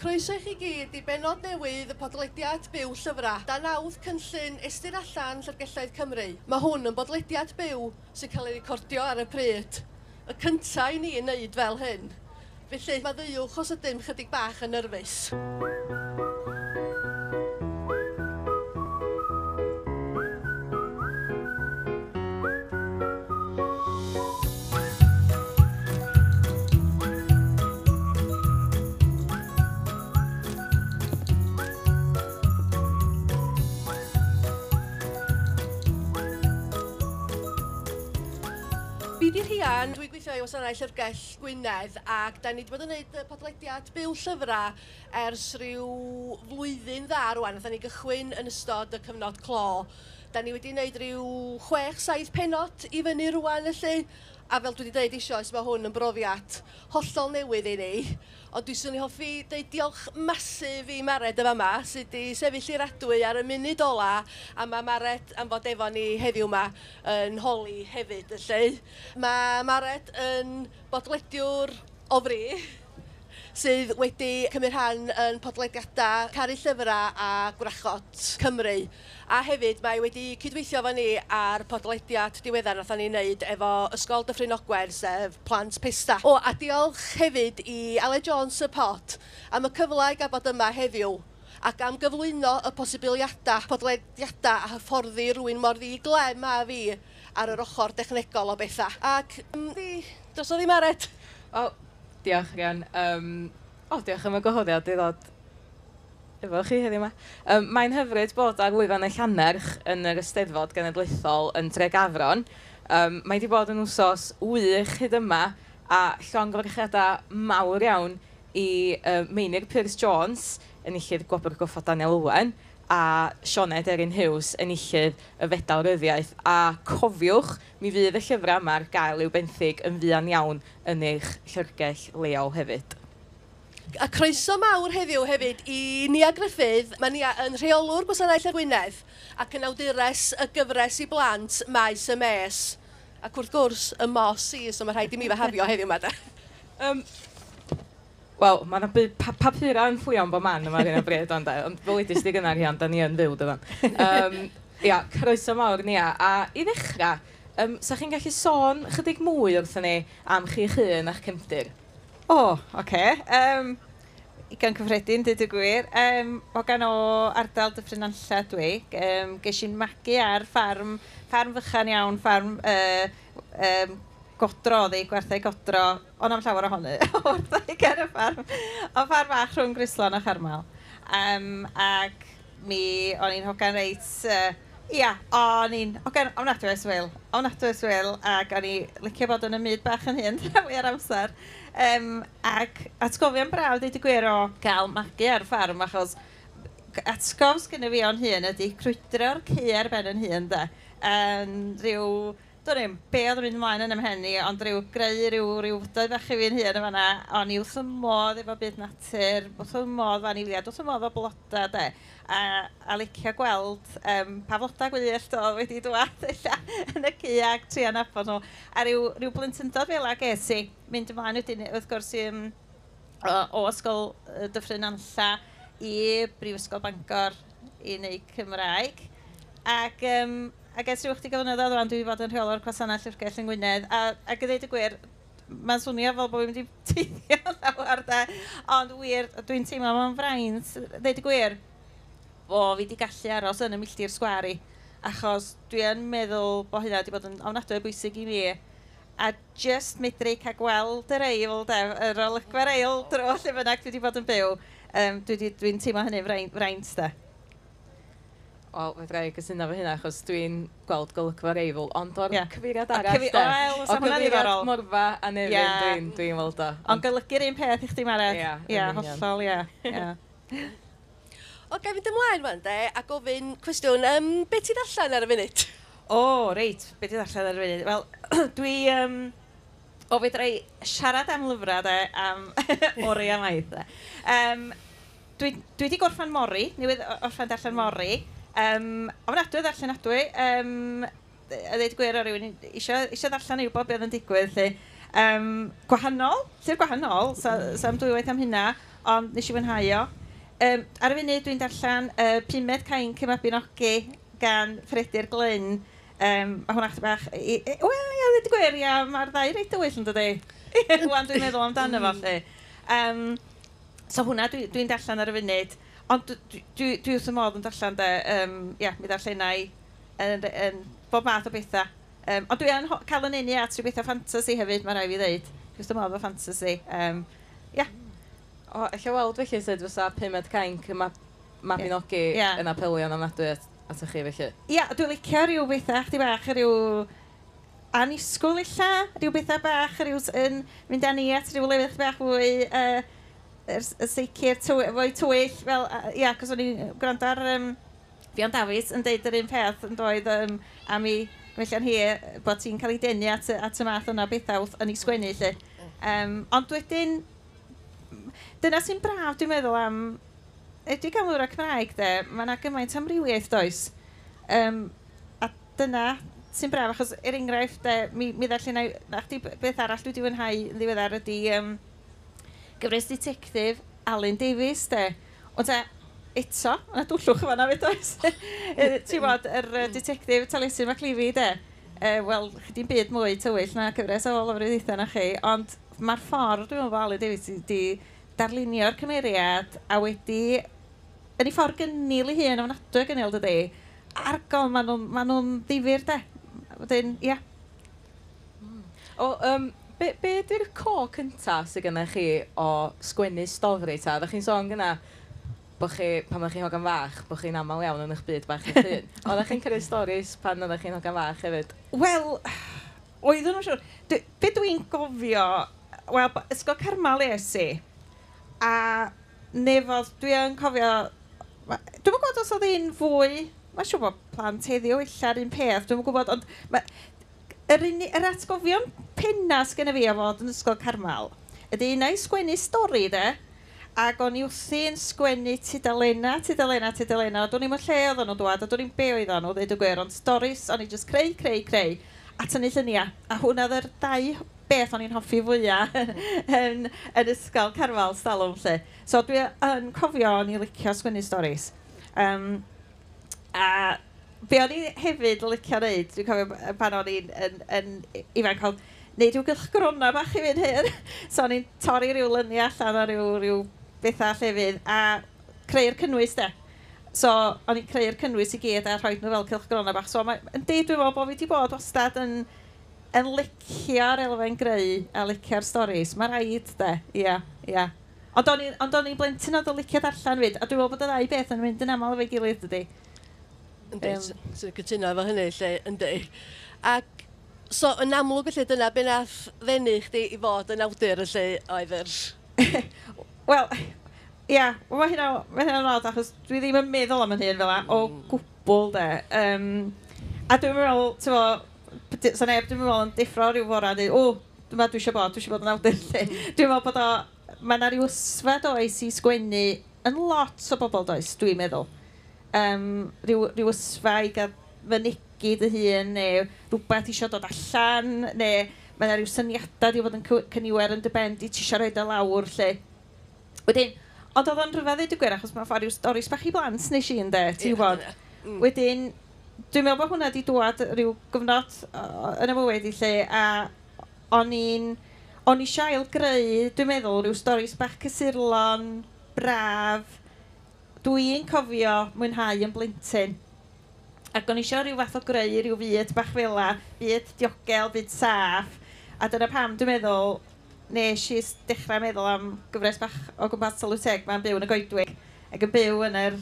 Croeso i chi gyd i benod newydd y podlediad byw llyfrau, Da nawdd cynllun Estyn Allan Llyfrgellaeth Cymru. Mae hwn yn bodlediad byw sy'n cael ei recordio ar y pryd. Y cyntaf i ni yn neud fel hyn. Felly, mae ddeuwch os ydym chydig bach yn nyrfus. Morgan. Dwi'n gweithio i wasanaeth Llyfrgell Gwynedd ac da ni wedi bod yn gwneud podlediad byw llyfrau ers rhyw flwyddyn dda rwan. Da ni gychwyn yn ystod y cyfnod clo. Da ni wedi gwneud rhyw 6-7 penod i fyny rwan felly. A fel dwi wedi dweud eisoes, mae hwn yn brofiad hollol newydd i ni. Ond dwi'n i hoffi dweud diolch masif i Mared yma yma, sydd wedi sefyll i'r adwy ar y munud ola, a mae Mared am fod efo ni heddiw yma yn holi hefyd, felly. Mae Mared yn bodlediwr o fri, sydd wedi cymryd rhan yn podlediadau caru llyfrau a gwrachod Cymru. A hefyd mae wedi cydweithio efo ni ar podlediad diweddar nath ni wneud efo Ysgol Dyffryn Ogwer, sef Plant Pesta. O, a diolch hefyd i Ale Jones y Pot am y cyfle i gael bod yma heddiw ac am gyflwyno y posibiliadau, podlediadau a hyfforddi rhywun mor ddi glem a fi ar yr ochr dechnegol o bethau. Ac, mm, di, dros o ddim ared. O, Diolch again. Um, o, diolch am y gwahoddiad i ddod efo chi heddiw yma. Um, Mae'n hyfryd bod ar lwyfan y Llanerch yn yr Ysteddfod Genedlaethol yn Tregafron. Um, mae wedi bod yn wsos wych hyd yma a llongorchiadau mawr iawn i uh, Meinir Pierce Jones yn illydd Gwobr Goffa Daniel Owen a Sioned Erin Hughes yn illydd y fedal ryddiaeth. A cofiwch, mi fydd y llyfrau yma ar gael i'w benthyg yn fuan iawn yn eich llyfrgell leol hefyd. A croeso mawr heddiw hefyd i Nia Griffith. Mae Nia yn rheolwr gwasanaeth y Gwynedd ac yn awdures y gyfres i blant maes y mes. Ac wrth gwrs, y mos i, so mae rhaid i mi fahafio heddiw yma da. Um, Wel, mae yna pa papurau yn fflio am bo man yma ar hyn o bryd, ond ond fel wedi sti gynnar hian, da ni yn fyw dyfan. Um, ia, croeso mawr ni a, a i ddechrau, um, sa chi'n gallu sôn chydig mwy wrthyn ni am chi hun a'ch cymdir? O, oh, oce. Okay. Um, gan cyffredin, dyd y gwir. Um, o gan o ardal Dyffryn Anlla dwi, um, ges i'n magu ar ffarm, ffarm fychan iawn, ffarm uh, um, godro oedd ei gwerthau godro, ond am llawer ohony, wrth ei ger y ffarm, o ffarm fach rhwng Grislon a Charmel. Um, ac mi, o'n i'n hogan reit, uh, ia, o'n i'n hogan ofnadwy eswyl, ofnadwy eswyl, ac o'n i licio bod yn y myd bach yn hyn, fwy ar amser. Um, ac atgofion braw, dweud y gwir o gael magu ar ffarm, achos atgof sgynnu fi o'n hun ydy crwydro'r cu ar ben yn hun, da. Um, rhyw Do'n ddim, be oedd yn mynd ymlaen yn ymhenni, ond rhyw greu rhyw, rhyw doedd bach i fi'n hun yn fanna, o'n i wrth y modd efo byd natur, wrth y modd fan faniliad, wrth y modd o bloda de, a, a licio gweld um, pa floda gwyllt o wedi dwad illa yn y cu ac tri anafod nhw. A rhyw, rhyw blintyndod fel ag es i, mynd ymlaen wedyn, wrth gwrs i, um, o, o ysgol Dyffryn Anlla i Brifysgol Bangor i wneud Cymraeg. Ac um, ac ers rhywch chi gyfnod o ddwan, dwi wedi bod yn rheolwr gwasanaeth llyfrgell yng Ngwynedd, a, a gyda'i dy gwir, mae'n swnio fel bod fi'n wedi teithio llawer de, ond wir, dwi'n teimlo mewn fraint, dweud y gwir, o fi wedi gallu aros yn y milltir sgwari, achos dwi yn meddwl bod hynna wedi bod yn ofnadwy bwysig i mi, a just medru cael gweld yr eil, de, yr olygfa'r eil dro lle bynnag dwi wedi bod yn byw, um, dwi'n dwi, dwi teimlo hynny fraint, fraint de o, fe drai cysuno fy hynna, achos dwi'n gweld golygfa reifl, ond o'r yeah. cyfeiriad arall. Cyfi o, wel, o cyfeiriad morfa a nefyn, yeah. dwi'n dwi weld o. Ond golygu'r un peth i chdi marad. Ie, yeah, yeah, hollol, ie. Yeah, o, gael fynd ymlaen fan de, a gofyn cwestiwn, um, beth ti'n allan ar y funud? O, oh, reit, beth ti'n allan ar y funud? Wel, dwi... Um, o, fe drai siarad am lyfrau, de, am ori am aeth, de. Um, dwi, dwi di gorffan mori, newydd orffan darllen mori, mm Um, ofnadwy ddarllenadwy. Um, a ddeud gwir o rywun eisiau, eisiau ddarllen i wybod beth yn digwydd. Lle. Um, gwahanol, llyfr gwahanol, sa'm sa so dwywaith am hynna, ond nes i fwynhau o. Um, ar y funud dwi'n darllen uh, Pumed Cain Cymabinogi gan Fredir Glyn. Um, mae hwnna chdi bach... Wel, ia, dweud gwir, ia, mae'r ddau reit dywyll yn dydi. Wan dwi'n meddwl amdano fo, mm. lle. Um, so hwnna dwi'n dwi darllen ar y funud. Ond dwi, dwi, dwi wrth y modd yn darllen de, um, ia, mi ddarllenau yn, yn bob math o bethau. Um, ond dwi yn cael yn unia at rhywbeth o fantasy hefyd, mae rai fi ddeud. Dwi wrth y modd o fantasy. Um, ia. O, eich weld felly sut fysa pumed cainc y mabinogi yeah. yeah. yn apelio'n nadwy at, at chi felly? Ia, yeah, dwi'n licio rhyw bethau, chdi bach, rhyw anisgwyl illa, rhyw bethau bach, rhyw yn mynd â ni at rhyw lefydd bach fwy uh, y seici'r fwy tywyll, fel, ia, yeah, cos o'n i'n gwrando ar um, Fion Davies yn deud yr un peth yn doedd um, am i Felly hi bod ti'n cael ei denu at, at y math yna bethau yn ei sgwennu lle. Um, ond wedyn, dyna sy'n braf dwi'n meddwl am, ydy gamlwyr a Cymraeg de, mae yna gymaint amrywiaeth does. Um, a dyna sy'n braf, achos er enghraifft, de, mi, mi ddall yna, na chdi beth arall dwi wedi fwynhau yn ddiweddar ydy um, gyfres detective Alan Davies, de. Ond e, eto, yna dwllwch yma na fe does. Ti'n bod, yr er detective Taliesin Maclifi, de. E, Wel, chydi'n byd mwy tywyll na cyfres o lofryddeitha na chi, ond mae'r ffordd dwi'n meddwl Alan Davies wedi darlunio'r cymeriad a wedi yn ei ffordd gynnil i hun ofnadwy gynnil dydy argol maen nhw'n ma nhw ddifur de wedyn ia yeah. Mm. o um, be, be ydy'r co cyntaf sydd gennych chi o sgwennu stori ta? Ydych chi'n sôn gyna bod chi, pan ydych chi'n hogan fach, bod chi'n aml iawn yn eich byd bach eich hun. Oeddech chi'n creu storis pan ydych chi'n hogan fach hefyd? Wel, oeddwn nhw'n siŵr. Be dwi'n gofio, wel, ysgol Carmel Esi, a nefodd, dwi yn cofio, dwi'n gwybod os oedd un fwy, mae'n siŵr bod plant heddiw illa'r un peth, dwi'n gwybod, ond yr, un, yr atgofion penna sgenna fi o fod yn ysgol Carmel, ydy un i sgwennu stori de, ac o'n i wrthi'n sgwennu tudalena, tudalena, tudalena, a dwi'n i'n lle oedd nhw'n dwad, a dwi'n i'n be oedden nhw, dweud y gwir, ond storis, o'n i just creu, creu, creu, a tynnu lluniau, a hwnna ddyr dau beth o'n i'n hoffi fwyaf yn, yn ysgol Carmel Stalwm lle. So dwi yn cofio o'n i licio sgwennu storis. Um, a be o'n i hefyd licio wneud, dwi'n cofio pan o'n i'n yn, yn, ifanc, oedd, neud rhyw gylchgrona bach i fynd hyn. so o'n i'n torri rhyw lyniau allan o rhyw, rhyw bethau llefydd a creu'r cynnwys de. So o'n i'n creu'r cynnwys i gyd a rhoi nhw fel cylchgrona bach. So mae, yn deud dwi'n meddwl bod fi wedi bod wastad yn, yn licio'r elfen greu a licio'r storys. Mae rhaid de, ia, yeah, ia. Yeah. Ond o'n i'n blentyn oedd o licio darllen fyd, a dwi'n meddwl bod y ddau beth yn mynd yn aml efo'i gilydd dydy. Yndi, um, sy'n cytuno efo hynny lle, yndi. Ac, so, yn amlwg felly, dyna be nath ddenu chdi i fod yn awdur y lle oedd yr... Wel, ia, mae hynna, mae hynna'n hynna achos dwi ddim yn meddwl am yn hyn fel mm. a, o gwbl de. Um, a dwi'n meddwl, ti'n fo, sa neb dwi'n meddwl yn diffro rhyw fora, dweud, o, dyma dwi eisiau bod, dwi eisiau bod yn awdur lle. Mm. Dwi'n meddwl bod o, mae yna rhyw ysfed oes i sgwennu yn lot o bobl does, dwi'n meddwl um, rhyw, rhyw ysfaig gael fynegu dy hun, neu rhywbeth eisiau dod allan, neu mae yna rhyw syniadau wedi bod yn cyniwer yn dy ben, di ti eisiau rhoi dy lawr lle. Wedyn, ond oedd o'n rhyfedd dweud gwir, achos mae'n ffordd rhyw storis bach i blant nes i yn de, ti'n gwybod. Mm. Wedyn, dwi'n meddwl bod hwnna wedi dwad rhyw gyfnod yn y mywyd i lle, a o'n i'n... O'n i siael greu, dwi'n meddwl, rhyw storis bach cysurlon, braf, Dwi'n cofio mwynhau yn blintyn ac o'n eisiau rhyw fath o greu rhyw fyd bach fel la, fyd diogel, fyd saff. A dyna pam dwi'n meddwl, nes i dechrau meddwl am gyfres bach o gwmpas Salwteg mae'n byw yn y goedwig ac yn byw yn yr,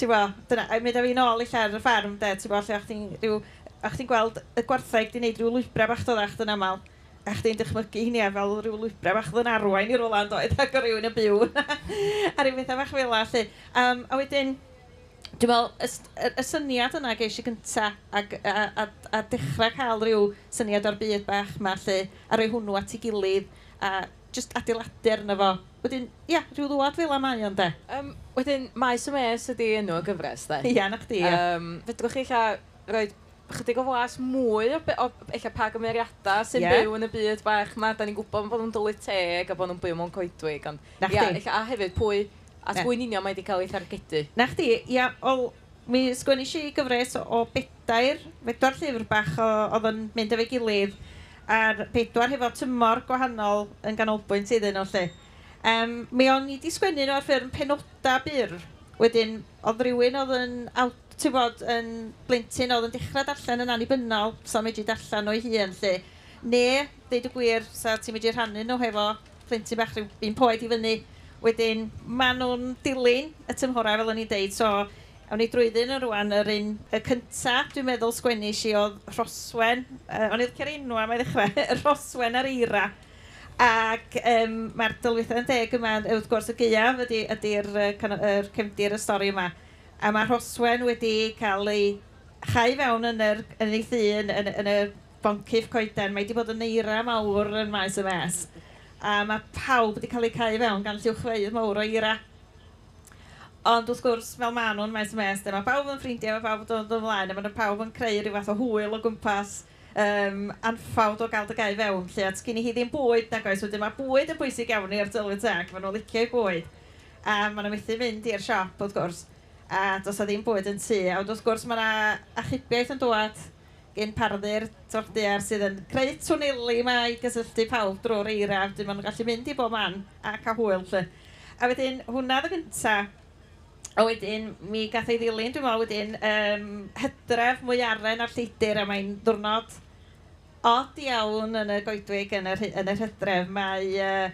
ti'n bo, dyna, a mynd â fi nôl i ar y ffarm, de, ti'n bo, lle o'ch ti'n gweld y gwartheg di wneud rhyw lwybra bach doddach dyna aml a chdi'n dychmygu hynny fel rhyw lwybra bach yn arwain i rola yn doedd ac o rywun y byw a rhyw bethau bach fel allu. Um, a wedyn, dwi'n meddwl, y, y, syniad yna geis i gynta a, a, a, a dechrau cael rhyw syniad o'r byd bach ma allu a rhoi hwnnw at ei gilydd a just adeiladur yna fo. Wedyn, ia, rhyw ddwad fel am mae ond de. Um, wedyn, maes y mes ydi enw y gyfres, de. Ia, na chdi, ia. Um, fedrwch chi lla rhoi chydig o flas mwy o, o ella pa gymeriadau sy'n yeah. byw yn y byd bach ma. Da ni'n gwybod bod nhw'n dolu teg a bod nhw'n byw mewn coedwig. Ond, ia, ella, a hefyd pwy, a pwy'n union mae wedi cael ei thargedu. Na chdi, ia, ol, mi sgwennu si gyfres o, o bedair, bedwar llyfr bach o, oedd yn mynd efo'i gilydd a'r bedwar hefo tymor gwahanol yn ganolbwynt iddyn nhw lle. Um, mi o'n i di sgwennu nhw ar ffurm penoda byr. Wedyn, oedd rhywun oedd yn awt ti'n bod, yn blintyn oedd yn dechrau darllen yn annibynnol, so medru darllen o'i hun, lle. Ne, dweud y gwir, sa so ti'n medru rhannu nhw hefo plentyn bach rhyw un poed i fyny. Wedyn, maen nhw'n dilyn y tymhorau fel o'n i'n deud, so awn ni drwyddyn yn rwan, yr un y cynta, dwi'n meddwl sgwennu si oedd Roswen, uh, o'n i'n cael enw am ei ddechrau, Roswen ar Eira. Ac um, mae'r dylwythau yn deg yma, wrth gwrs y gaeaf ydy'r ydy, ydy, ydy, ydy, ydy, ydy, ydy, ydy, ydy, ydy, a mae Roswen wedi cael ei chau fewn yn, yr, yn ei llun, yn, yn y boncyff coeden. Mae wedi bod yn eira mawr yn maes y mes. A mae pawb wedi cael ei cau fewn gan lluwchfeidd mawr o eira. Ond wrth gwrs, fel maen nhw'n maes y mes, mae pawb yn ffrindiau, mae pawb yn dod ymlaen, a mae pawb yn creu rhyw fath o hwyl o gwmpas um, anffawd o gael dy gau fewn, lle at gen i hi ddim bwyd nag oes, wedyn mae bwyd yn bwysig iawn i'r dylwyr teg, maen nhw'n licio'i bwyd. A maen nhw'n methu mynd i'r siop, wrth gwrs a does a ddim bwyd yn tŷ. A wrth gwrs mae yna achubiaeth yn dod gen parddu'r tordiar sydd yn creu twnneli yma i gysylltu pawb drwy'r eira, a maen nhw'n gallu mynd i bob man a cael hwyl lle. A wedyn hwnna dy gynta, a wedyn mi gath ei ddilyn dwi'n meddwl wedyn um, hydref mwy aren ar lleidr a mae'n diwrnod od iawn yn y goedwig yn yr, yn yr hydref. Mae uh,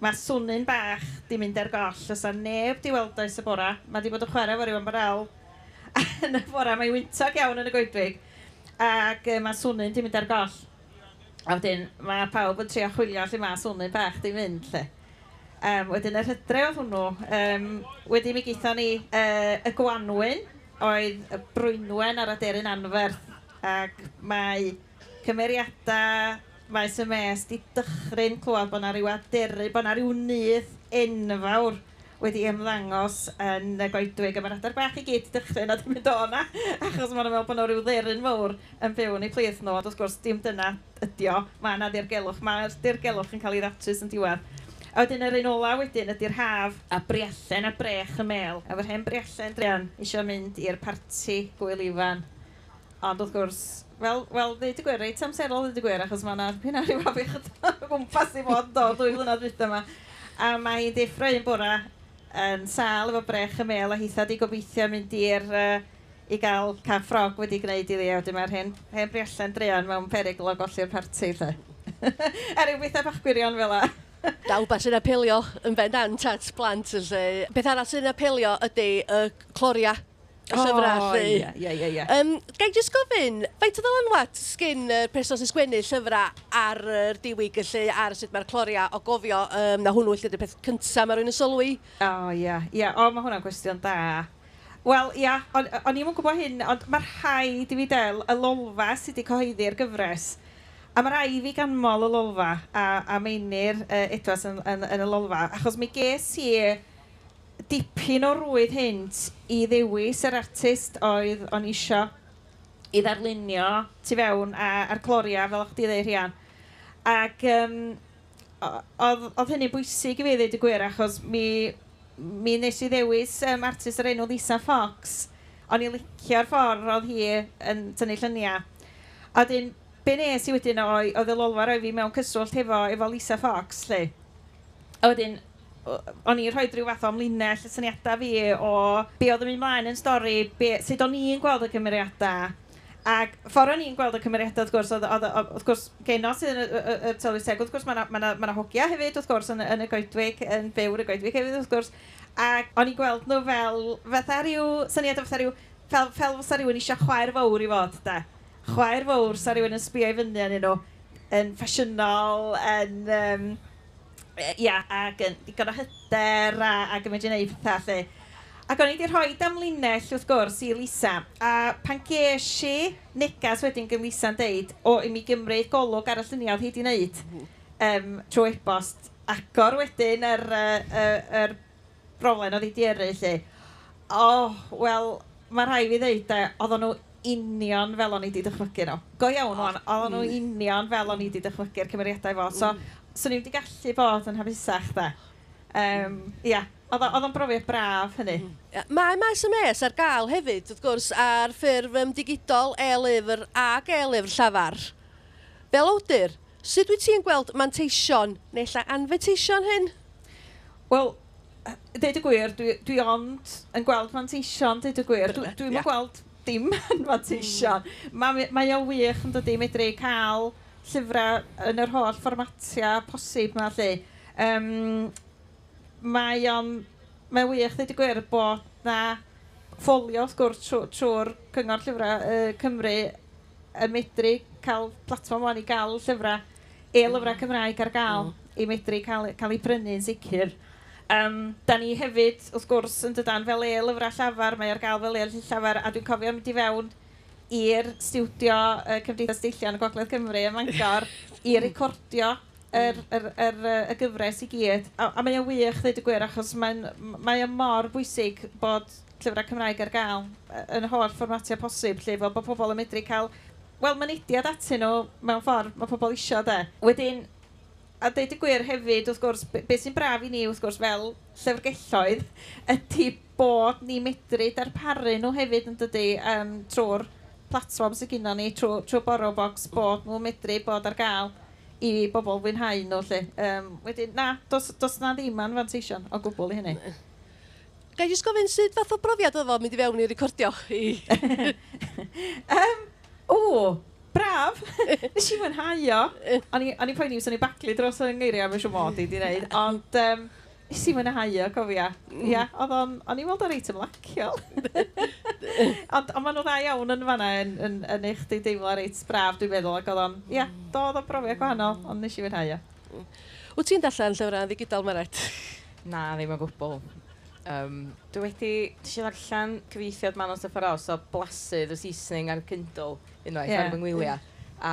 Mae swnyn bach di mynd ar goll, os a neb di weld oes y bora. Mae di bod yn chwarae fo rywun barel. yn y bora, mae'n wyntog iawn yn y goedwig. Ac uh, mae swnyn di mynd ar goll. A wedyn, mae pawb yn trio chwilio lle mae swnyn bach di mynd, lle. Um, wedyn yr hydre oedd hwnnw. Um, wedyn mi geithon ni uh, y gwanwyn, oedd y brwynwen ar aderyn anferth. Ac mae cymeriadau Mae sy'n mes di dychryn clywed bod na rhyw aderu, bod na rhyw nydd enfawr wedi ymddangos yn y goedwig a mae'r adar bach i gyd dychryn a ddim yn dod na achos mae'n meddwl bod nhw rhyw dderyn fawr yn byw yn eu plith nhw ond wrth gwrs dim dyna ydio. Mae yna dirgelwch mae'r dirgelwch yn cael ei ddatrys yn diwedd. A wedyn yr un ola wedyn ydy'r haf a briallen a brech y mel a fy'r hen briallen drian eisiau mynd i'r parti gwyl ifan. Ond wrth gwrs, wel, wel ddeud y gwir, reit amserol ddeud y gwir, achos mae yna pyn ar i wafi o gwmpas i fod do, dwy flynedd fydd yma. A mae hi'n deffro un bora yn sal efo brech y mel a hitha di gobeithio mynd i'r uh, i gael caff ffrog wedi gwneud iddi a wedyn mae'r hen, hen briallan dreion mewn perigl o golli'r parti lle. er yw bethau bach gwirion fel la. Dawb sy'n apelio yn fendant at plant. yn lle. Beth arall sy'n apelio ydy y uh, cloria y llyfrau. Oh, ie, ie, ie. Um, Ga'i jyst gofyn, faint o ddylanwad sgyn y person sy'n sgwennu llyfrau ar yr uh, diwyg felly, ar sut mae'r cloria o gofio um, na hwnnw ydy'r peth cyntaf mae rhywun yn sylwi? O, oh, ie, yeah, ie. Yeah. O, mae hwnna'n gwestiwn da. Wel, ia, o'n o'n i'm yn gwybod hyn, ond mae'r rhaid i fi del y lolfa sydd wedi cyhoeddi'r gyfres. A mae i fi ganmol y lolfa a, a meinir uh, edwas yn, yn, yn, y lolfa, achos mi ges i dipyn o rwydd hynt i ddewis yr artist oedd o'n isio i ddarlunio tu fewn a, a'r gloria fel o'ch di ddeud rhian. Ac um, oedd, oedd hynny'n bwysig i fi ddweud y gwir achos mi, mi nes i ddewis um, artist yr enw Lisa Fox. O'n i licio'r ffordd oedd hi yn tynnu lluniau. A dyn, be nes i wedyn oedd y lolfa roi fi mewn cyswllt efo, efo Lisa Fox, lle. A wedyn, o'n i'n rhoi rhyw fath o ymlinell y syniadau fi o be oedd yn mynd mlaen yn stori, be, sut o'n i'n gweld y cymeriadau. Ac ffordd o'n i'n gweld y cymeriadau, wrth gwrs, oedd, oedd, wrth gwrs, geno sydd yn y tylwytheg, wrth gwrs, mae yna ma na, ma hogia hefyd, wrth gwrs, yn, yn y goedwig, yn byw'r y goedwig hefyd, wrth gwrs. Ac o'n i'n gweld nhw fel, fatha rhyw, syniad o fatha rhyw, fel, fel fysa rhywun eisiau chwaer fawr i fod, da. Chwaer fawr, sa rhywun yn sbio i fyny yn nhw, yn ffasiynol, yn... Um, ia, ac yn digon o hyder a, ac yn medru gwneud pethau lle. Ac o'n i wedi rhoi damlinell wrth gwrs i Lisa, a pan ges i negas wedyn gym Lisa'n deud, o, i mi gymryd golwg ar y lluniau oedd hi wedi wneud um, trwy e-bost, agor wedyn yr, yr, yr brolen oedd hi wedi yrru lle. O, oh, wel, mae rhai fi ddeud, oedden nhw union fel o'n i wedi dychmygu nhw. Go iawn, o'n, oedden nhw union fel o'n i wedi dychmygu'r cymeriadau fo. So, so ni wedi gallu bod yn hapusach, da. Um, ia, oedd o'n brofiad braf hynny. Mhm. Mae maes y mes ar gael hefyd, wrth gwrs, ar ffurf digidol, e-lyfr ac e-lyfr llafar. Fel awdur, sut wyt ti'n gweld manteision neu lla anfeteision hyn? Wel, deud y gwir, dwi, dwi ond yn gweld manteision, deud y gwir. Dwi'n dwi yeah. gweld dim yn manteision. Mm. Mae ma o wych yn dod i medru cael llyfrau yn yr holl fformatiau posib yma lle. Um, mae o'n, mae wych ddeud y gwir bod na ffolio wrth gwrs trwy'r trw Cyngor Llyfrau uh, Cymru yn medru cael platform o'n i gael llyfrau, e-lyfrau mm. Cymraeg ar gael mm. i medru cael, e, cael ei brynu'n sicr. Um, da ni hefyd, wrth gwrs, yn dydan fel e-lyfrau llafar, mae ar gael fel e-lyfrau llafar, a dwi'n cofio mynd i fewn i'r stiwdio uh, Cymdeithas Deillian y Gogledd Cymru ym Mangor i mm. recordio yr, yr, yr, yr, y gyfres i gyd. A, a mae o'n wych ddweud y gwir achos mae'n mae o mor bwysig bod llyfrau Cymraeg ar gael yn holl fformatiau posib lle fel bod pobl yn medru cael wel, mynediad atyn nhw mewn ffordd mae pobl isio de. Wedyn, a dweud y gwir hefyd, wrth gwrs, be, be sy'n braf i ni, wrth gwrs, fel llyfrgelloedd, ydy bod ni medru darparu nhw hefyd yn dydy um, trwy'r platform y gyda ni trwy, trwy Borrow Box bod nhw'n medru bod ar gael i bobl fwynhau nhw lle. Um, wedyn, na, dos, dos na ddim anfanteision o gwbl i hynny. Gai jyst gofyn sut fath o brofiad oedd o mynd i fewn i recordio i... um, o, braf! Nes i fwynhau o. O'n i poeni, o'n i baclu dros yng ngeiriau, mae'n siw mod i di wneud. Ond, um, Nes i mwynhau o, cofia. Mm. Ia, oedd o'n... O'n i'n weld o'n reit ymlaciol. ond on maen nhw dda iawn yn fanna yn, yn, yn eich di deimlo reit braf, dwi'n meddwl. Ac oedd o'n... Ia, mm. oedd o'n brofiad gwahanol, ond nes i mwynhau o. Mm. Wyt ti'n darllen llyfrau ddigidol Meret? Na, ddim o gwbl. Um, dwi wedi... Dwi eisiau darllen cyfieithiad Manos y Ffaros o blasydd o Seasoning ar Kindle unwaith yeah. ar fy ngwyliau. A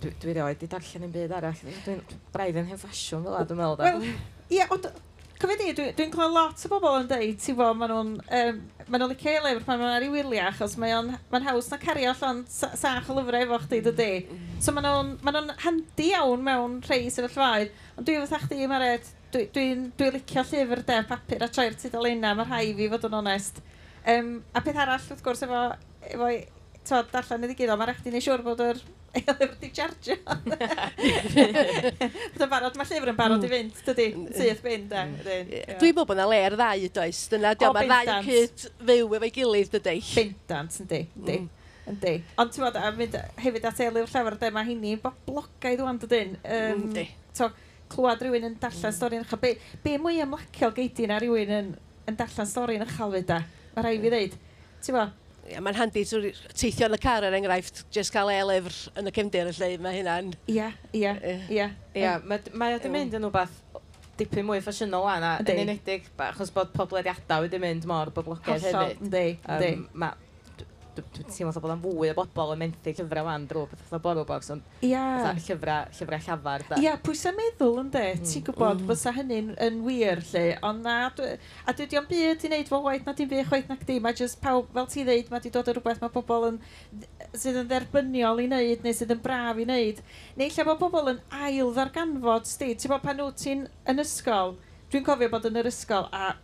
dwi, dwi rioed wedi darllen un byd arall. Dwi'n braidd yn hen ffasiwn fel la, dwi'n meddwl. Well, Ie, ond Cyfyd i, dwi'n dwi clywed lot o bobl yn dweud, ti'n bod, maen nhw'n um, maen nhw'n licio ei lyfr pan maen nhw'n ar ei wyliau, achos mae'n mae haws na cario allan sach o lyfrau efo chdi, dydy. Mm. So maen nhw'n mae nhw handi iawn mewn rhai sefyllfaoedd, ond dwi fatha chdi, Mared, dwi'n dwi, dwi, dwi licio llyfr de papur a troi'r tudalenna, mae'r rhai fi fod yn onest. Um, a peth arall, wrth gwrs, efo, efo tywed, darllen y digidol, mae'n rhaid i ni siŵr bod yr Ei lyfr di chargio. Dwi'n barod, mae llyfr yn barod i mm. fynd, dydy, mm. syth fynd. Mm. Dwi'n bod bod yna le ar ddau, does. Dyna, dio, mae'r ddau cyd fyw efo'i gilydd, dydy. Bindant, yndi, yndi. Yndi. Ond ti'n bod, a mynd hefyd at elu'r llawer, de, mae hynny'n boblogaidd o'n dydyn. Yndi. Um, clywed rhywun yn darllen stori yn ychal. Be, be mwy ymlaciol geidi na rhywun yn, yn darllen stori yn ychal fyd, da? Mae rhaid fi ddeud. Ti'n bod, yeah, mae'n handi teithio yn y car er enghraifft, jyst cael e-lyfr yn y cefndir y lle, mae hynna'n... Ie, ie, ie. Ie, mae o di mynd yn rhywbeth dipyn mwy ffasiynol anna, yn enedig, achos bod poblediadau wedi mynd mor boblogaidd hefyd. Hollol, ynddi, ynddi dwi'n teimlo bod o'n fwy o bobl yn menthu llyfrau wan drwy beth oedd borrow box, ond yeah. llyfrau, llyfrau llafar. Ia, yeah, pwysau meddwl yn de, mm. ti'n gwybod, mm. fysa hynny'n yn wir lle, ond na, a dwi o'n byd i wneud fo waith na dim fi chwaith na di, mae jyst pawb, fel ti ddeud, mae di dod o rhywbeth mae pobl yn, sydd yn dderbyniol i wneud, neu sydd yn braf i wneud. Neu lle mae pobl yn ail ddarganfod, sti, ti'n bod pan wyt ti'n yn ysgol, dwi'n cofio bod yn yr ysgol, a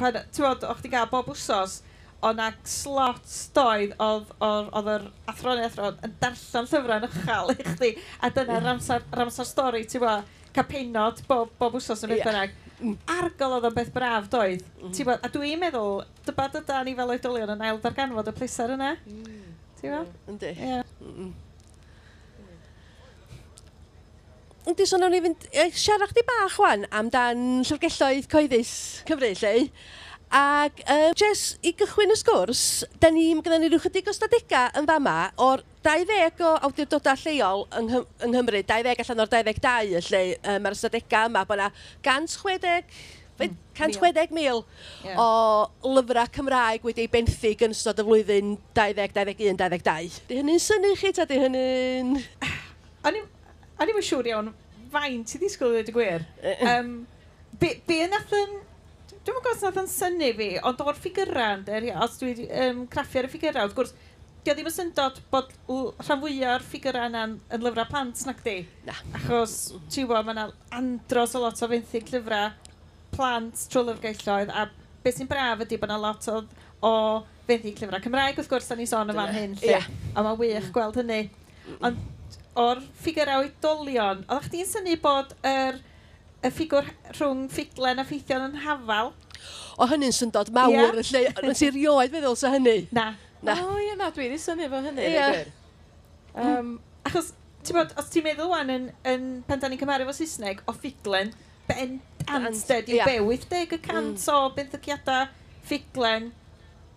pan, ti'n bod, o'ch ti'n gael bob wsos, o'n ag slot doedd oedd yr athron neu athro yn darllen llyfrau yn ychal i chdi, a dyna'r amser, amser stori, ti'n bod, cael penod bob, bob wsos yn beth bynnag. Mm. Argol oedd o'n beth braf doedd, mm. ti'n bod, a dwi'n meddwl, dyba dyda ni fel oedolion yn ail darganfod y pleser yna. Mm. Ti'n bod? Yndi. Ie. Yndi, so nawn ni fynd, siarad chdi bach wan amdan llyfrgelloedd coeddus Cymru, lle. Ac uh, jes i gychwyn y sgwrs, da ni, mae gennym ni rhyw chydig o stadegau yn fama o'r 20 o awdurdodau lleol yng, Nghym yng Nghymru, 20 allan o'r 22 lle, uh, mae'r stadegau yma, bod yna 160 160,000 mil yeah. o lyfrau Cymraeg wedi'u benthyg yn ystod y flwyddyn 2021-2022. Di hynny'n syni chi ta di hynny'n... O'n i'm yn siŵr iawn faint i ddisgwyl i ddweud y gwir. Um, be, be yn athyn Dwi'n meddwl os nad yn syni fi, ond o'r ffigurau, ynddo, os dwi wedi um, craffu ar y ffigurau, wrth gwrs, di o ddim yn syndod bod rhan fwyaf o'r ffigurau yna'n yn lyfrau plant nac di? Na. Achos, ti'n gwybod, mae yna andros o lot o fenthyg llyfrau plant trwy lyfrgelloedd, a beth sy'n braf ydy bod yna lot o, o fenthyg llyfrau Cymraeg, wrth gwrs, da ni sôn o fan hyn, lle, yeah. a mae'n wych gweld hynny. Ond o'r ffigurau oedolion, oeddech chdi'n syni bod yr er, y ffigwr rhwng ffidlen a ffeithion yn hafal. O hynny'n syndod mawr yeah. yn lle, yn ti rioed feddwl sa hynny? Na. Na. O ie, na, dwi wedi syni fo hynny. Ie. Um, Achos, ti'n bod, os ti'n meddwl wan yn, yn pan da ni'n cymaru fo Saesneg, o ffidlen, ben anted i yeah. bewyth deg y cant mm. o benthygiadau ffidlen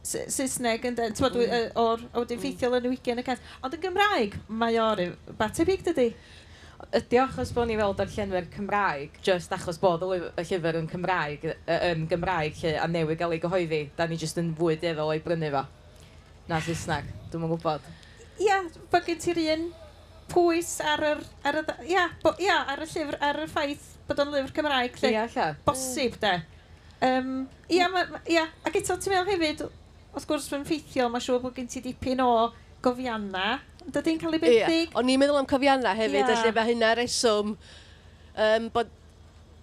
Saesneg yn den, ti'n bod, mm. o'r oedyn ffeithiol yn y wigen y cant. Ond yn Gymraeg, mae o'r batebig dydy ydy achos bod ni fel darllenwyr Cymraeg, just achos bod y, lyf y llyfr yn Cymraeg, yn Gymraeg lle, a newid gael ei gyhoeddi, da ni just yn fwy deddol o'i brynu fo. Na Saesneg, dwi'n yn gwybod. Ia, yeah, bod gen ti'r un pwys ar yr, ar y, ia, bo, ia, ar y llyfr, ar y ffaith bod o'n lyfr Cymraeg. Lle, ia, lle. Bosib, de. Um, ia, ma, ia, ac eto ti'n meddwl hefyd, wrth gwrs, mae'n ffeithiol, mae'n siŵr bod gen ti dipyn o gofiannau Dydy'n cael ei benthyg? Ie. O'n i'n meddwl am cofianna hefyd, yeah. felly mae hynna reswm um, bod,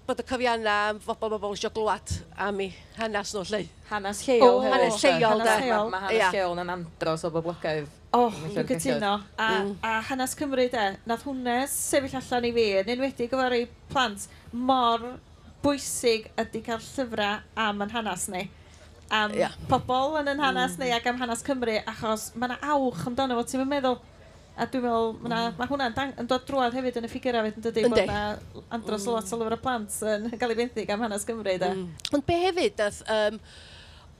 bod y cofianna am fobl bobl eisiau glwad am i hanes nhw lle. Hanes lleol. Oh, hanes lleol, da. Mae hanes lleol yn andros o boblogaidd. O, oh, dwi'n cytuno. A, mm. a hanes Cymru, de, nath hwnna sefyll allan i fi, yn enwedig o fawr plant, mor bwysig ydy cael llyfrau am yn hanes ni am yeah. pobl yn yn hanes mm. neu ac am hanes Cymru achos mae yna awch amdano fo, ti'n meddwl, A dwi'n meddwl, ma, mm. ma hwnna'n yn dod drwad hefyd yn y ffigurau hefyd yn dydy bod na andros mm. lot o lyfr y plant yn cael ei benthyg am hanes Cymru. Da. Mm. Ond be hefyd, nath, um,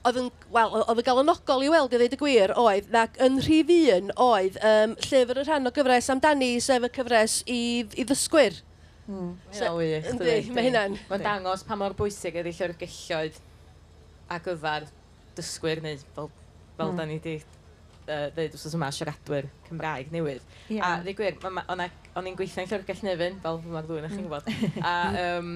oedd yn, wel, oedd yn galonogol i weld i ddweud y gwir oedd, ac yn rhif un oedd um, llyfr y rhan o gyfres amdani, sef y cyfres i, i ddysgwyr. Mm. So, ynddi, mae hynna'n. Mae'n dangos pa mor bwysig ydy llyfr gelloedd a gyfer dysgwyr neu fel, fel mm. da ni wedi uh, ddeud wrth yma siaradwyr Cymraeg newydd. Yeah. A ddweud gwir, o'n i'n gweithio'n Llyfrgell Nefyn, fel mae'r ddwy'n eich chi'n mm. gwybod. A um,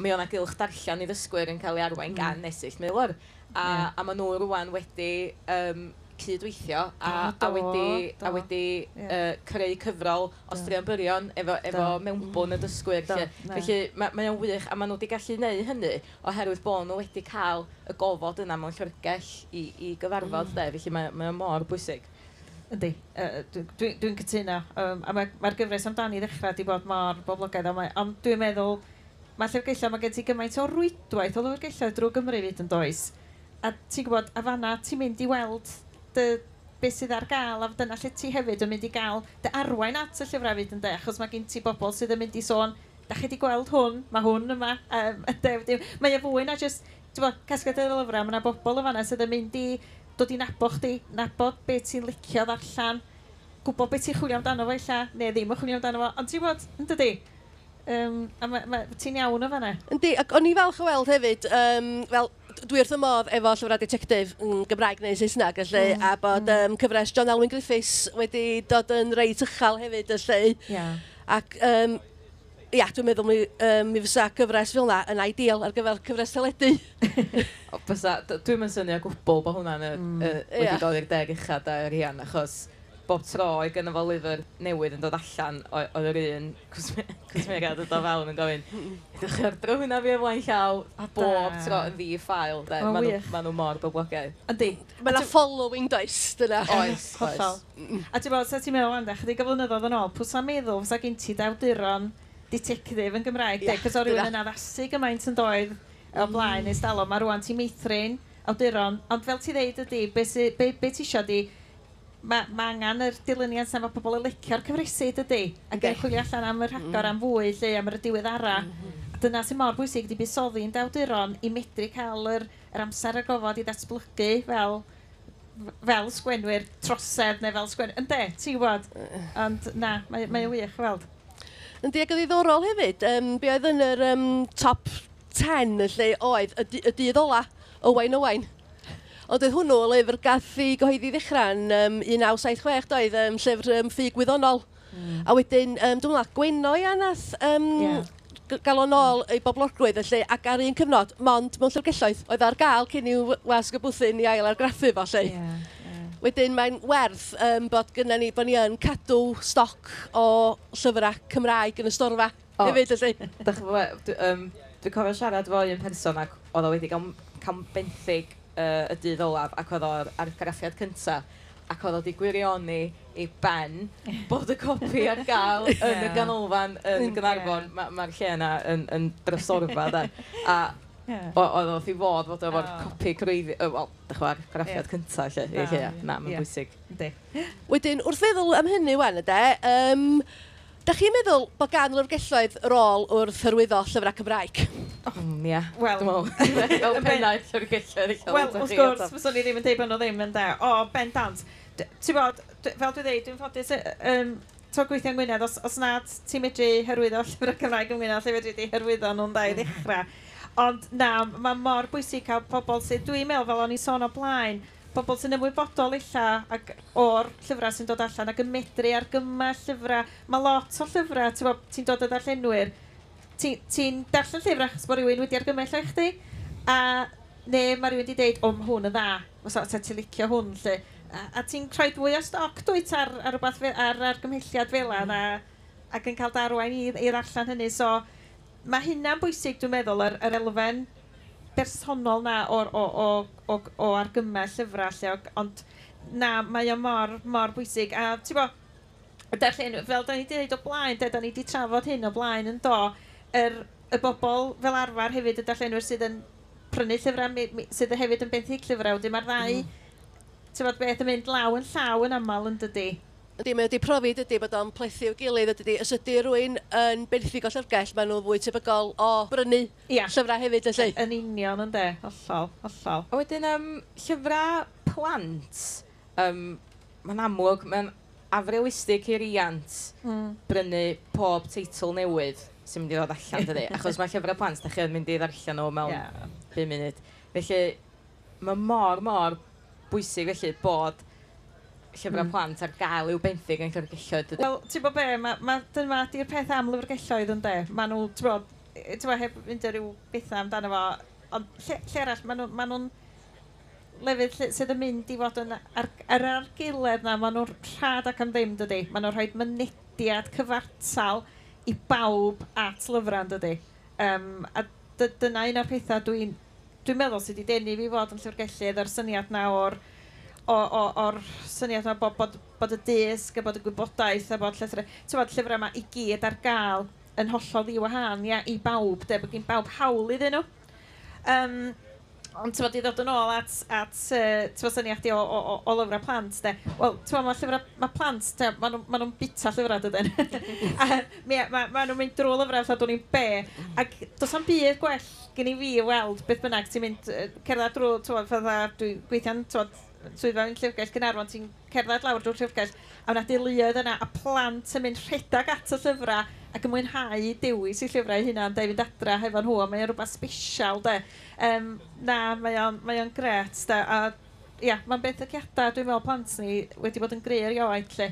mi o'na gylch darllen i ddysgwyr yn cael ei arwain mm. gan nesyll milwr. A, yeah. a maen nhw rwan wedi um, cydweithio a, a, do, wedi, do. a wedi yeah. uh, creu cyfrol o straeon byrion efo, efo mewnbwn y mm. dysgwyr. Do, felly mae o'n wych a maen nhw wedi gallu gwneud hynny oherwydd bod nhw wedi cael y gofod yna mewn llyfrgell i, i gyfarfod. Mm. De, felly mae, mae o'n mor bwysig. Yndi, uh, dwi'n dwi, dwi cytuno. Um, a mae'r mae gyfres amdani ddechrau di bod mor boblogaidd, ond on, dwi'n meddwl, mae llyfrgellau, mae gen ti gymaint o rwydwaith o llyfrgellau drwy Gymru fyd yn does. A ti'n gwybod, a fanna ti'n mynd i weld dy, beth sydd ar gael a dyna lle ti hefyd yn mynd i gael dy arwain at y llyfrau fyd yn de, achos mae gen ti bobl sydd yn mynd i sôn, da chi wedi gweld hwn, mae hwn yma, um, de, de, mae e fwy na jyst, ti'n bod, casgad y lyfrau, mae yna bobl yn fanna sydd yn mynd i dod i nabo chdi, nabod beth ti'n licio ddarllan, gwybod beth ti'n chwilio amdano fo illa, neu ddim yn chwilio amdano fo, ond ti'n bod, yn dydi? Um, a ti'n iawn o fanna? Yndi, ac o'n i falch o weld hefyd, um, fel dwi wrth y modd efo llyfrau detectif yn Gymraeg neu Saesneg, felly, mm, a bod mm. um, cyfres John Elwyn Griffiths wedi dod yn reit uchel hefyd, felly. Yeah. Ac, um, ia, dwi'n meddwl mi, um, mi fysa cyfres fel yna yn ideal ar gyfer cyfres teledu. Bysa, dwi'n mynd syni o gwbl bod hwnna'n mm. uh, wedi yeah. dod i'r deg uchad a'r rian, achos bob tro i gynnu fo lyfr newydd yn dod allan oedd yr un cwsmeriad yn dod fewn yn gofyn ydych chi'n ar hwnna na fi ymlaen llaw a bob tro yn ddi ffail de, oh, maen nhw mor boblogaidd. Yndi. Mae yna following does dyna. Oes, oes. A ti'n bod, sa ti'n meddwl anda, chdi gyflynyddoedd yn ôl pwys am meddwl fysa gen ti dawduron detective yn Gymraeg yeah, cos o rywun yn addasu gymaint yn doedd o blaen mm. eistalo mae rwan ti'n meithrin awduron. Ond fel ti ddeud ydy be, be, be ti eisiau di mae ma angen yr dilyniant na mae pobl yn licio'r cyfresu, dydy? A gael chwilio allan am yr mm-hmm. rhagor am fwy, lle am yr diwedd ara. Mm-hmm. Dyna sy'n mor bwysig wedi buddsoddi'n dawduron i medru cael yr, yr amser a gofod i ddatblygu fel fel sgwenwyr trosedd neu fel sgwenwyr... Ynde, ti'n gwybod? Ond na, mae, mae wych weld. Yndi, ac yn ddiddorol hefyd, um, be oedd yn yr um, top 10 lle oedd y, y dydd ola, Owain Owain. Ond oedd hwnnw lyfr gath i gyhoeddi ddechrau'n um, 1976 doedd, um, llyfr um, ffug wyddonol. Mm. A wedyn, um, dwi'n meddwl, Gwenno i anas um, yeah gael o'n ôl ei boblogrwydd felly ac ar un cyfnod, mond mewn llyfrgelloedd, oedd ar gael cyn i'w wasg y bwthyn i ail argraffu fo lle. Yeah, yeah. Wedyn mae'n werth um, bod gyda ni bod ni yn cadw stoc o llyfrau Cymraeg yn y storfa O, hefyd felly. Dwi'n um, dwi cofio siarad fo un person ac oedd o wedi cael, cael benthyg uh, y dydd olaf ac oedd o'r argraffiad cynta ac oedd o wedi gwirioni i ben bod y copi ar gael yn y ganolfan yn Gynarfon. Mae'r ma, lle yna yn, yn drysorfa da. A yeah. oedd oedd i fod fod efo'r oh. copi crwyddi, uh, wel, dych chi'n graffiad yeah. cynta lle, i lle. Na, mae'n yeah. bwysig. Wedyn, wrth feddwl am hynny, wan, yde, um, Da chi'n meddwl bod gan lyfrgelloedd rôl wrth hyrwyddo llyfrau Cymraeg? Oh, mm, ia. Wel, dwi'n meddwl. Fel Pennau llyfrgelloedd. Wel, wrth gwrs, fyswn i ddim yn deud bod nhw ddim yn da. O, ben dant. Ti'n bod, fel dwi'n dweud, dwi'n ffodus, um, to gweithio yng Ngwynedd, os, os nad ti'n medru hyrwyddo llyfrau Cymraeg yng Ngwynedd, lle fedri di hyrwyddo nhw'n da i hmm. ddechrau. Ond na, mae mor bwysig cael pobl sydd, dwi'n meddwl fel o'n i sôn o blaen, bobl sy'n ymwybodol illa ac o'r llyfrau sy'n dod allan ac yn medru argymell llyfrau. Mae lot o llyfrau, ti'n ti dod o darllenwyr, ti'n ti darllen llyfrau achos bod rhywun wedi argymell eich chdi. a ne mae rhywun wedi deud, o, mae hwn yn dda, os ta ti'n licio hwn, lle. A, a ti'n rhoi fwy o stoc dwyt ar, ar, rhywbeth, ar argymhelliad fel yna, mm. ac yn cael darwain i'r allan hynny, so mae hynna'n bwysig, dwi'n meddwl, yr, yr elfen bersonol na o, o, o, o, o argymell llyfrau, lle, ond na, mae o mor, mor bwysig. A ti'n bo, darllen, fel da ni wedi dweud o blaen, da, da ni wedi trafod hyn o blaen yn do, yr, y bobl fel arfer hefyd y darllenwyr sydd yn prynu llyfrau, sydd hefyd yn benthyg llyfrau, wedyn mae'r ddau, mm. ti'n bod beth yn mynd law yn llaw yn aml yn dydy. Ydy, mae wedi profi dydy bod o'n plethu o gilydd, ydy, os ydy rhywun yn benffig o llyfrgell, maen nhw'n fwy tebygol o brynu Ia. llyfrau hefyd, felly. Yn union yn de, hollol, hollol. A wedyn, um, llyfrau plant, um, mae'n amlwg, mae'n afrealistig i riant mm. brynu pob teitl newydd sy'n mynd i ddod allan, dydy. Achos mae llyfrau plant, da chi yn mynd i ddarllen nhw mewn yeah. 5 munud. Felly, mae mor, mor bwysig felly bod llyfrau mm. plant ar gael i'w benthyg yn llyfrgelloedd. Wel, ti'n bod be, ma, ma, dyma di'r peth am lyfrgelloedd de. Ma nhw, ti'n bod, e, ti'n bod, heb fynd rhyw bethau amdano fo, ond lle, lle arall, ma nhw'n ma nhw lefydd sydd yn mynd i fod yn ar, ar argiledd na, ma nhw'n rhad ac am ddim, dydy. Ma nhw'n rhoi mynediad cyfartal i bawb at lyfrau, dydy. Um, a dyna un o'r pethau dwi'n dwi meddwl sydd wedi denu fi fod yn llyfrgellydd ar syniad na o'r o'r syniad yma bod, bod, bod y disg a bod y gwybodaeth a bod llythrau, ti'n bod llyfrau yma i gyd ar gael yn hollol ddiwahan ia, i bawb, de, bod gen bawb hawl iddyn nhw. Um, ond ti'n bod i ddod yn ôl at, at uh, ti'n bod syniad o, o, o, o lyfrau plant, de. Wel, ti'n bod, mae llyfrau, mae plant, de, maen nhw'n ma nhw bita llyfrau, dydyn. a mae ma, ma nhw'n mynd drwy lyfrau, fatha dwi'n be. Ac does am byd gwell gen i fi weld beth bynnag ti'n mynd uh, cerdded drwy, ti'n bod, fatha, dwi'n gweithio'n, ti'n bod, swyddfa yn Llyfrgell Gynarfon, ti'n cerdded lawr drwy'r Llyfrgell, a wna diluoedd yna, a plant yn mynd rhedag at y llyfrau ac yn mwynhau dewis i llyfrau hynna yn i fynd adra hefo nhw, a mae'n rhywbeth special, de. Um, na, mae o'n, mae on gret, de. A, ia, mae'n beth y ciadau, dwi'n meddwl plant ni wedi bod yn grir iawn, lle.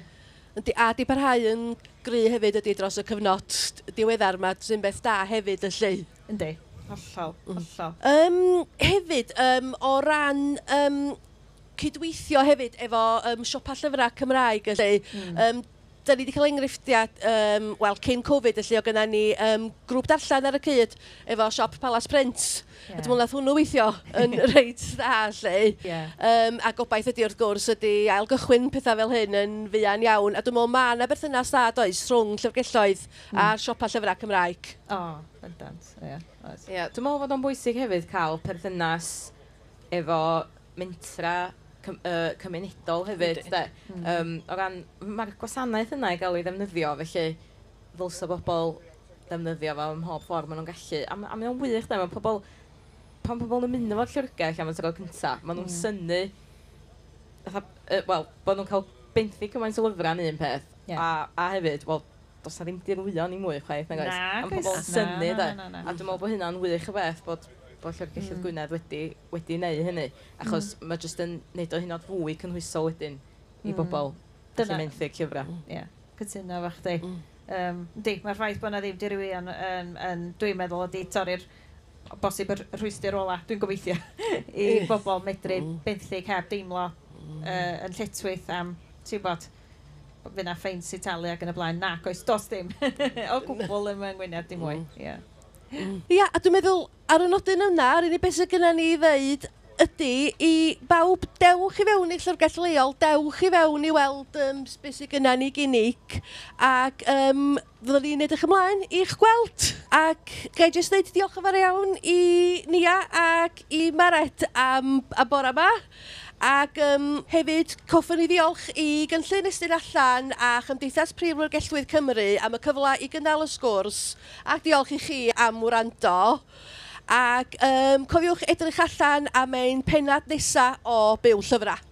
Yndi, a di parhau yn gry hefyd ydy dros y cyfnod diweddar yma, sy'n beth da hefyd yn lle. Yndi, hollol, mm. hollol. Mm. Um, hefyd, um, o ran um, cydweithio hefyd efo um, siopa llyfrau Cymraeg, felly mm. um, da ni wedi cael enghreifftiad, um, wel, cyn Covid, felly o gyda ni um, grŵp darllen ar y cyd efo siop Palace Print. Yeah. A dwi'n mwyn hwnnw weithio yn reit dda, lle. Yeah. Um, a gobaith ydy wrth gwrs ydy ailgychwyn pethau fel hyn yn fuan iawn. A dwi'n meddwl ma yna berthynas dda does rhwng llyfrgelloedd mm. a hmm. siopa llyfrau Cymraeg. O, oh, bendant. Yeah, yeah. Dwi'n meddwl fod o'n bwysig hefyd cael perthynas efo mentra cym, uh, cymunedol hefyd. De. Um, o ran, mae'r gwasanaeth yna i gael ei ddefnyddio, felly ddylsa bobl ddefnyddio fo ym mhob ffordd maen nhw'n gallu. A, a mae'n wych, de, mae pobl, pan pobl yn mynd efo'r llwrgell am y tro cyntaf, maen nhw'n mm. synnu, uh, wel, bod nhw'n cael benthu cymaint o lyfrau yn un peth, yeah. a, a hefyd, wel, does na ddim dirwyon i mwy chwaith, nag oes? Na, Am pobl syni, da. A dwi'n meddwl bod hynna'n wych y beth, bod bod Llyfrgelloedd mm. Gwynedd wedi, wedi neud hynny, achos mm. mae jyst yn neud o hyn hynod fwy cynhwysol wedyn mm. i bobl Dyna... menthyg llyfrau. Mm. Ie, yeah. cytuno fo chdi. Mm. Um, di, mae'r ffaith bod yna ddim dirwyon yn, yn, yn, dwi'n meddwl ydi torri'r bosib yr rhwystyr ola, dwi'n gobeithio, i bobl medru mm. benthyg heb deimlo uh, yn lletwyth am, ti'n bod, fydd yna ffeins Italia ac yn y blaen. Nac, oes, dos dim. o gwbl yma yng Ngwynedd, dim mwy. Mm. Yeah. Ia, a dwi'n meddwl, ar y nodyn yna, yr unig beth sydd gennym ni i ddeud ydy i bawb dewch i fewn i llyfrgell leol, dewch i fewn i weld um, beth sydd gennym ni gynig ac um, fyddwn ni'n edrych ymlaen i'ch gweld. Ac gai jyst dweud diolch yn fawr iawn i Nia ac i Maret am, y bore yma. Ac um, hefyd, coffwn i ddiolch i Gynllun Estyn Allan a Chymdeithas Prif Rwyrgellwydd Cymru am y cyfle i gynnal y sgwrs ac diolch i chi am wrando. Ac um, cofiwch edrych allan am ein penad nesaf o Byw Llyfrau.